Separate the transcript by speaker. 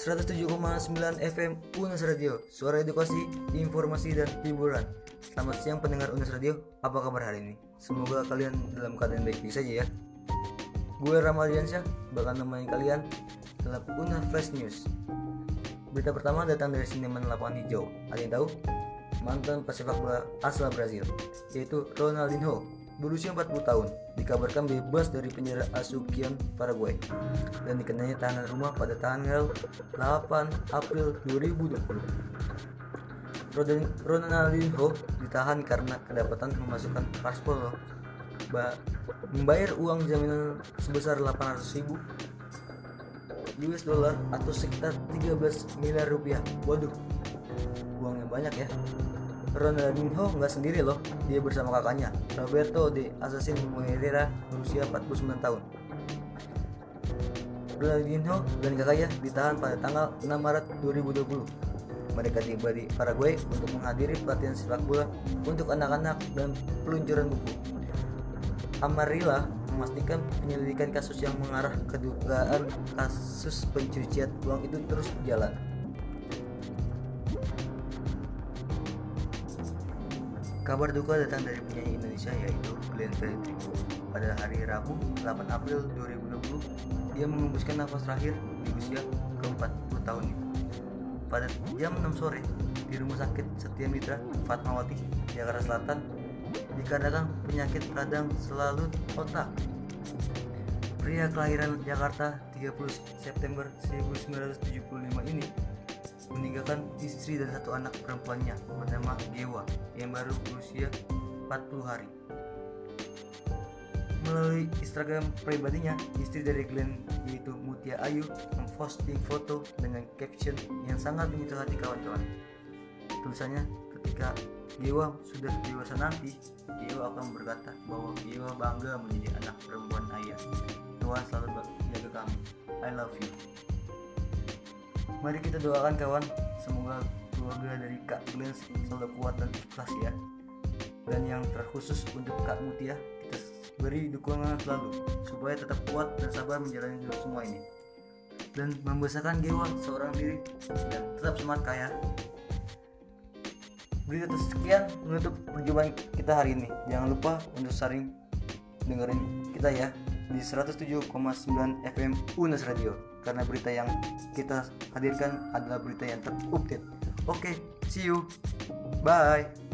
Speaker 1: 107,9 FM Unas Radio Suara edukasi, informasi, dan hiburan. Selamat siang pendengar Unas Radio Apa kabar hari ini? Semoga kalian dalam keadaan baik-baik saja ya. Gue Ramadiansyah Bakal nemenin kalian dalam Unas Flash News. Berita pertama datang dari siniman lapangan hijau. Ada yang tahu? Mantan pesepak bola asal Brazil Yaitu Ronaldinho berusia 40 tahun, dikabarkan bebas dari penjara Asucion, Paraguay, dan dikenai tahanan rumah pada tanggal 8 April 2020. Ronaldinho ditahan karena kedapatan memasukkan paspor membayar uang jaminan sebesar 800 ribu US dollar atau sekitar 13 miliar rupiah. Waduh, uangnya banyak ya. Ronaldinho nggak sendiri loh, dia bersama kakaknya, Roberto de Assassin Moreira berusia 49 tahun. Ronaldinho dan kakaknya ditahan pada tanggal 6 Maret 2020. Mereka tiba di Paraguay untuk menghadiri pelatihan sepak bola untuk anak-anak dan peluncuran buku. Amarilla memastikan penyelidikan kasus yang mengarah ke dugaan kasus pencucian uang itu terus berjalan. Kabar duka datang dari penyanyi Indonesia yaitu Glenn Fredly. Pada hari Rabu 8 April 2020, dia mengembuskan nafas terakhir di usia ke-40 tahun. Pada jam 6 sore di Rumah Sakit Setia Mitra, Fatmawati, Jakarta Selatan, dikarenakan penyakit radang selalu otak. Pria kelahiran Jakarta 30 September 1975 ini meninggalkan istri dan satu anak perempuannya bernama Gewa yang baru berusia 40 hari. Melalui Instagram pribadinya, istri dari Glenn yaitu Mutia Ayu memposting foto dengan caption yang sangat menyentuh hati kawan-kawan. Tulisannya, ketika Gewa sudah dewasa nanti, Gewa akan berkata bahwa Gewa bangga menjadi anak perempuan ayah. Tuhan selalu jaga kami. I love you. Mari kita doakan kawan, semoga keluarga dari Kak Glenn selalu kuat dan ikhlas ya. Dan yang terkhusus untuk Kak Mutia, kita beri dukungan selalu supaya tetap kuat dan sabar menjalani semua ini. Dan membesarkan Gewa seorang diri dan tetap semangat kaya. Berita sekian menutup perjumpaan kita hari ini. Jangan lupa untuk sering dengerin kita ya di 107,9 FM Unas Radio karena berita yang kita hadirkan adalah berita yang terupdate. Oke, okay, see you. Bye.